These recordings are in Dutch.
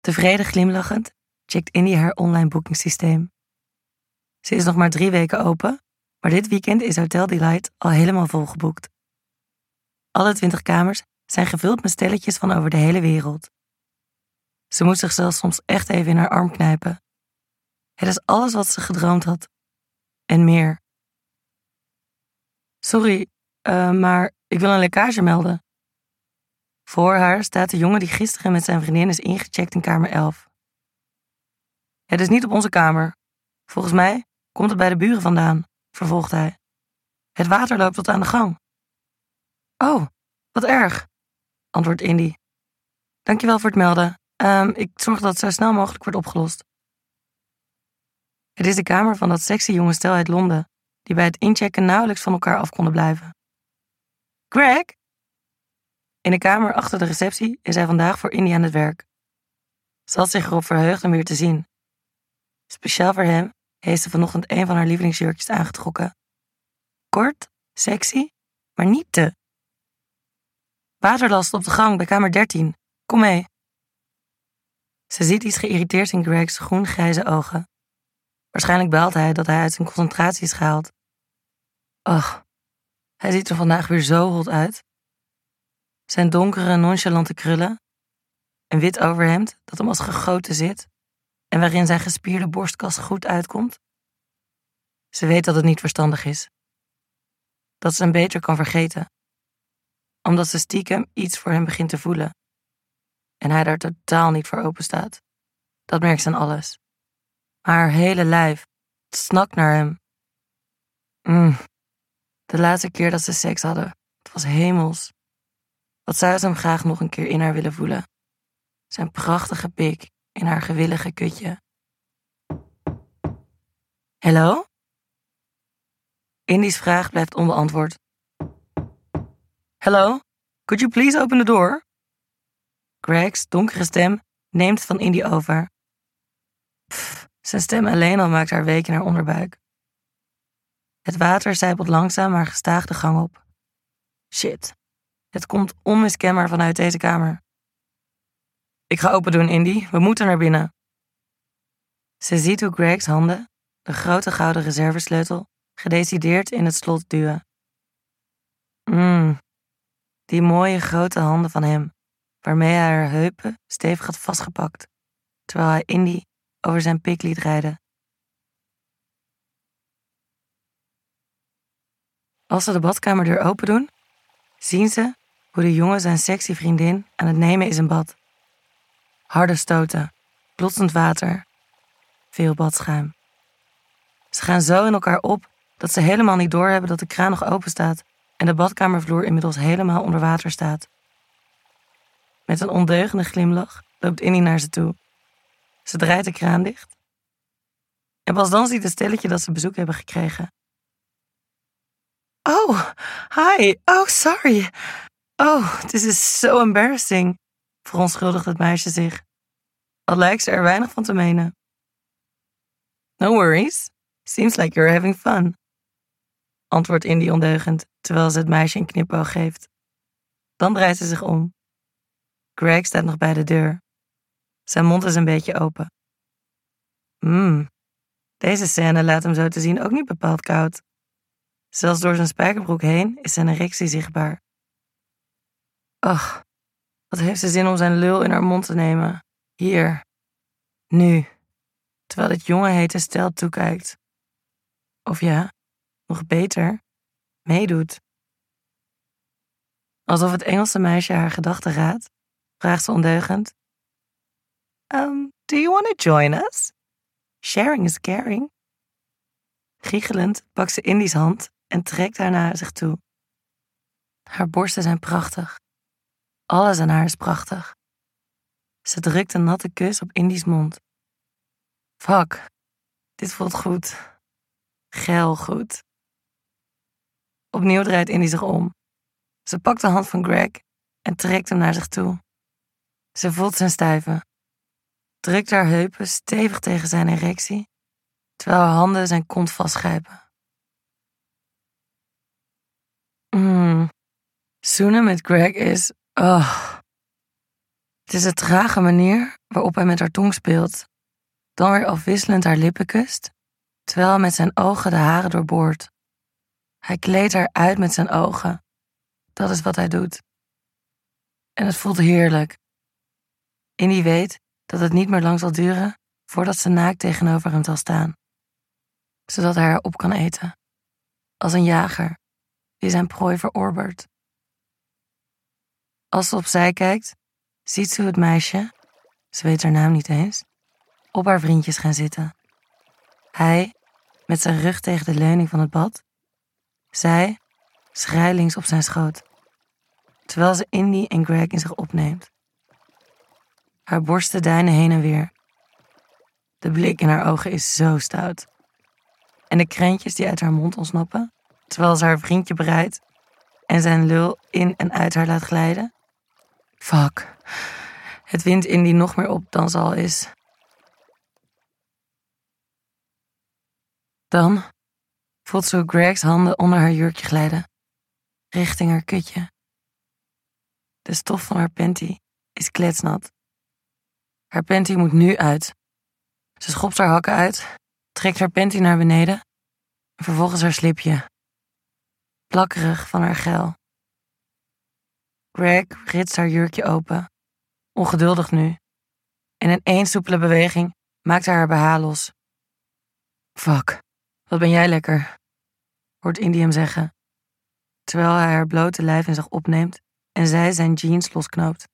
Tevreden glimlachend checkt Indy haar online boekingssysteem. Ze is nog maar drie weken open, maar dit weekend is Hotel Delight al helemaal volgeboekt. Alle twintig kamers zijn gevuld met stelletjes van over de hele wereld. Ze moest zichzelf soms echt even in haar arm knijpen. Het is alles wat ze gedroomd had. En meer. Sorry, uh, maar ik wil een lekkage melden. Voor haar staat de jongen die gisteren met zijn vriendin is ingecheckt in kamer 11. Het is niet op onze kamer. Volgens mij komt het bij de buren vandaan, vervolgt hij. Het water loopt tot aan de gang. Oh, wat erg, antwoordt Indy. Dankjewel voor het melden. Um, ik zorg dat het zo snel mogelijk wordt opgelost. Het is de kamer van dat sexy jonge stel uit Londen, die bij het inchecken nauwelijks van elkaar af konden blijven. Greg? In de kamer achter de receptie is hij vandaag voor Indy aan het werk. Ze had zich erop verheugd hem weer te zien. Speciaal voor hem heeft ze vanochtend een van haar lievelingsjurkjes aangetrokken. Kort, sexy, maar niet te. Waterlast op de gang bij kamer 13. Kom mee. Ze ziet iets geïrriteerd in Greg's groen-grijze ogen. Waarschijnlijk baalt hij dat hij uit zijn concentratie is gehaald. Ach, hij ziet er vandaag weer zo hot uit. Zijn donkere, nonchalante krullen, een wit overhemd dat hem als gegoten zit en waarin zijn gespierde borstkas goed uitkomt. Ze weet dat het niet verstandig is. Dat ze hem beter kan vergeten, omdat ze stiekem iets voor hem begint te voelen. En hij daar totaal niet voor open staat. Dat merkt ze aan alles. Haar hele lijf snakt naar hem. Mm. De laatste keer dat ze seks hadden, het was hemels. Wat zou ze hem graag nog een keer in haar willen voelen? Zijn prachtige pik in haar gewillige kutje. Hallo? Indy's vraag blijft onbeantwoord. Hello? Could you please open the door? Greg's donkere stem neemt van Indy over. Pff, zijn stem alleen al maakt haar week in haar onderbuik. Het water zijpelt langzaam maar gestaag de gang op. Shit, het komt onmiskenbaar vanuit deze kamer. Ik ga open doen, Indy. We moeten naar binnen. Ze ziet hoe Greg's handen, de grote gouden reservesleutel, gedecideerd in het slot duwen. Mmm, die mooie grote handen van hem, waarmee hij haar heupen stevig had vastgepakt, terwijl hij Indy over zijn pik liet rijden. Als ze de badkamerdeur open doen, zien ze hoe de jongen zijn sexy vriendin aan het nemen is in bad. Harde stoten, plotsend water, veel badschuim. Ze gaan zo in elkaar op dat ze helemaal niet doorhebben dat de kraan nog open staat en de badkamervloer inmiddels helemaal onder water staat. Met een ondeugende glimlach loopt Innie naar ze toe. Ze draait de kraan dicht. En pas dan ziet het stelletje dat ze bezoek hebben gekregen. Oh, hi. Oh, sorry. Oh, this is so embarrassing, verontschuldigt het meisje zich. Al lijkt ze er weinig van te menen. No worries. Seems like you're having fun, antwoordt Indy ondeugend terwijl ze het meisje een knipoog geeft. Dan draait ze zich om. Greg staat nog bij de deur. Zijn mond is een beetje open. Mmm, deze scène laat hem zo te zien ook niet bepaald koud. Zelfs door zijn spijkerbroek heen is zijn erectie zichtbaar. Ach, wat heeft ze zin om zijn lul in haar mond te nemen. Hier. Nu. Terwijl dit jonge hete stel toekijkt. Of ja, nog beter, meedoet. Alsof het Engelse meisje haar gedachten raadt, vraagt ze ondeugend. Um, do you want to join us? Sharing is caring. Giechelend pakt ze Indy's hand en trekt haar naar zich toe. Haar borsten zijn prachtig. Alles aan haar is prachtig. Ze drukt een natte kus op Indy's mond. Fuck, dit voelt goed. Geil goed. Opnieuw draait Indy zich om. Ze pakt de hand van Greg en trekt hem naar zich toe. Ze voelt zijn stijven. Drukt haar heupen stevig tegen zijn erectie, terwijl haar handen zijn kont vastgrijpen. Mmm. Zoenen met Greg is. Oh. Het is de trage manier waarop hij met haar tong speelt, dan weer afwisselend haar lippen kust, terwijl hij met zijn ogen de haren doorboort. Hij kleedt haar uit met zijn ogen. Dat is wat hij doet. En het voelt heerlijk. Indy weet dat het niet meer lang zal duren voordat ze naakt tegenover hem zal staan, zodat hij haar op kan eten, als een jager die zijn prooi verorbert. Als ze opzij kijkt, ziet ze het meisje, ze weet haar naam niet eens, op haar vriendjes gaan zitten. Hij met zijn rug tegen de leuning van het bad, zij schrijlings op zijn schoot, terwijl ze Indy en Greg in zich opneemt. Haar borsten deinen heen en weer. De blik in haar ogen is zo stout. En de krentjes die uit haar mond ontsnappen, terwijl ze haar vriendje bereidt en zijn lul in en uit haar laat glijden. Fuck. Het wint Indy nog meer op dan ze al is. Dan voelt ze Greg's handen onder haar jurkje glijden, richting haar kutje. De stof van haar panty is kletsnat. Haar panty moet nu uit. Ze schopt haar hakken uit, trekt haar panty naar beneden en vervolgens haar slipje. Plakkerig van haar geil. Greg ritst haar jurkje open, ongeduldig nu. En in één soepele beweging maakt hij haar BH los. Fuck, wat ben jij lekker, hoort Indy hem zeggen, terwijl hij haar blote lijf in zich opneemt en zij zijn jeans losknoopt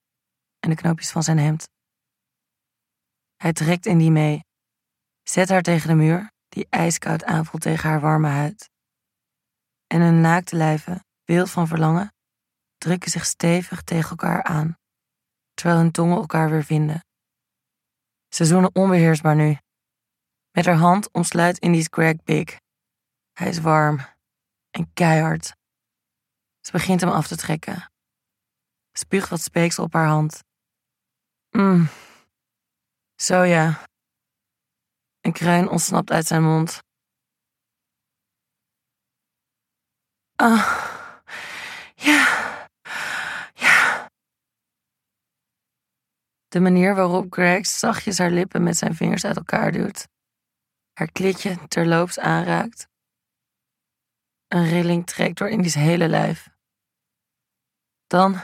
en de knoopjes van zijn hemd. Hij trekt Indy mee, zet haar tegen de muur die ijskoud aanvoelt tegen haar warme huid. En hun naakte lijven, wild van verlangen, drukken zich stevig tegen elkaar aan, terwijl hun tongen elkaar weer vinden. Ze zoenen onbeheersbaar nu. Met haar hand omsluit Indy's Greg Big. Hij is warm en keihard. Ze begint hem af te trekken. Spuugt wat speeksel op haar hand. Mmm. Zo ja. Een kruin ontsnapt uit zijn mond. Ah. Ja. Ja. De manier waarop Greg zachtjes haar lippen met zijn vingers uit elkaar duwt. Haar klitje terloops aanraakt. Een rilling trekt door Indy's hele lijf. Dan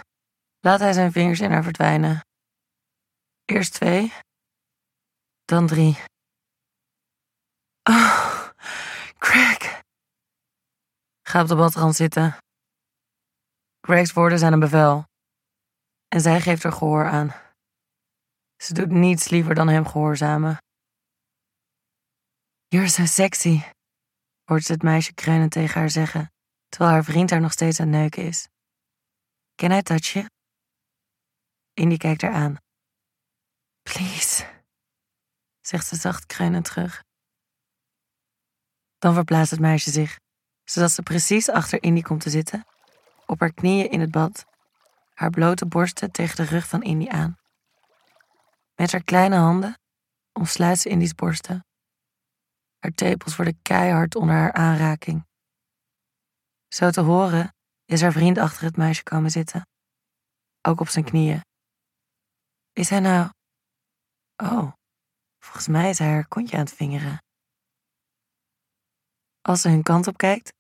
laat hij zijn vingers in haar verdwijnen. Eerst twee, dan drie. Oh, Greg. Ga op de badrand zitten. Greg's woorden zijn een bevel. En zij geeft er gehoor aan. Ze doet niets liever dan hem gehoorzamen. You're so sexy, hoort ze het meisje kreunend tegen haar zeggen, terwijl haar vriend haar nog steeds aan neuken is. Can I touch you? Indy kijkt haar aan. Please, zegt ze zacht kreunend terug. Dan verplaatst het meisje zich, zodat ze precies achter Indy komt te zitten, op haar knieën in het bad, haar blote borsten tegen de rug van Indy aan. Met haar kleine handen omsluit ze Indy's borsten. Haar tepels worden keihard onder haar aanraking. Zo te horen is haar vriend achter het meisje komen zitten, ook op zijn knieën. Is hij nou. Oh, volgens mij is hij haar kontje aan het vingeren. Als ze hun kant op kijkt,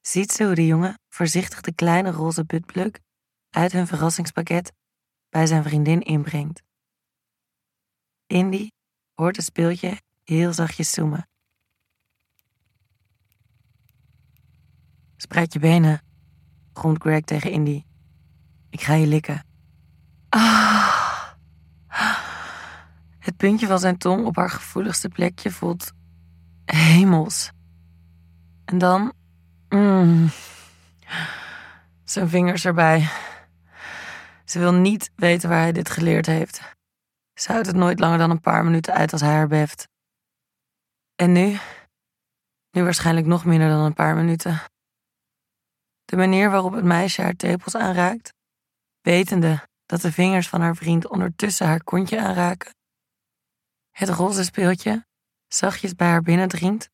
ziet ze hoe de jongen voorzichtig de kleine roze buttplug uit hun verrassingspakket bij zijn vriendin inbrengt. Indy hoort het speeltje heel zachtjes zoemen. Spreid je benen, gromt Greg tegen Indy. Ik ga je likken. Ah. Het puntje van zijn tong op haar gevoeligste plekje voelt hemels. En dan. Mm, zijn vingers erbij. Ze wil niet weten waar hij dit geleerd heeft. Houdt het nooit langer dan een paar minuten uit als hij haar beft. En nu? Nu waarschijnlijk nog minder dan een paar minuten. De manier waarop het meisje haar tepels aanraakt, wetende dat de vingers van haar vriend ondertussen haar kontje aanraken. Het roze speeltje zachtjes bij haar binnendringt.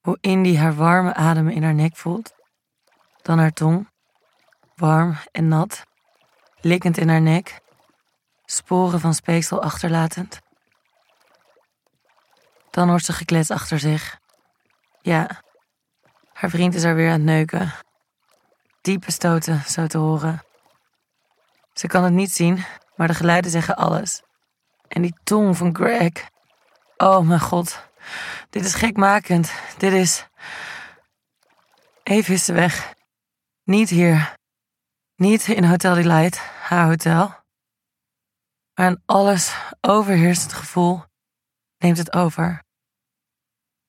Hoe Indy haar warme adem in haar nek voelt. Dan haar tong, warm en nat, likkend in haar nek. Sporen van speeksel achterlatend. Dan hoort ze geklets achter zich. Ja, haar vriend is er weer aan het neuken. Diepe stoten, zo te horen. Ze kan het niet zien, maar de geluiden zeggen alles. En die tong van Greg. Oh mijn god, dit is gekmakend. Dit is. Even is ze weg. Niet hier. Niet in Hotel Delight, haar hotel. Maar een alles overheersend gevoel neemt het over.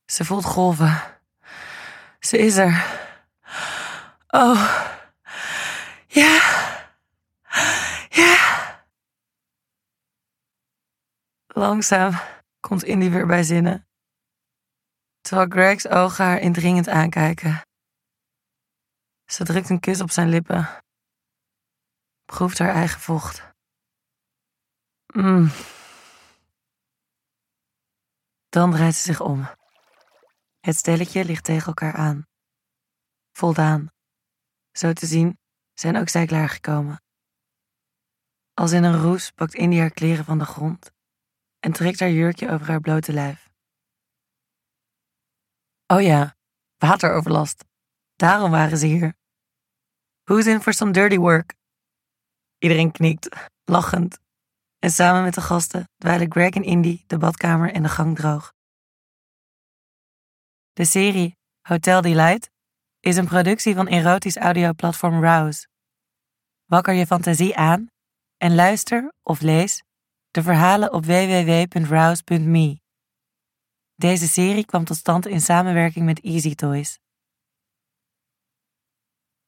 Ze voelt golven. Ze is er. Oh. Ja. Ja. Langzaam komt Indy weer bij zinnen. Terwijl Greg's ogen haar indringend aankijken. Ze drukt een kus op zijn lippen. Proeft haar eigen vocht. Mm. Dan draait ze zich om. Het stelletje ligt tegen elkaar aan. Voldaan. Zo te zien zijn ook zij klaargekomen. Als in een roes pakt Indy haar kleren van de grond en trekt haar jurkje over haar blote lijf. Oh ja, wateroverlast. Daarom waren ze hier. Who's in for some dirty work? Iedereen knikt, lachend. En samen met de gasten dweilen Greg en Indy de badkamer en de gang droog. De serie Hotel Delight is een productie van erotisch audioplatform Rouse. Wakker je fantasie aan en luister of lees de verhalen op www.rouse.me. Deze serie kwam tot stand in samenwerking met Easy Toys.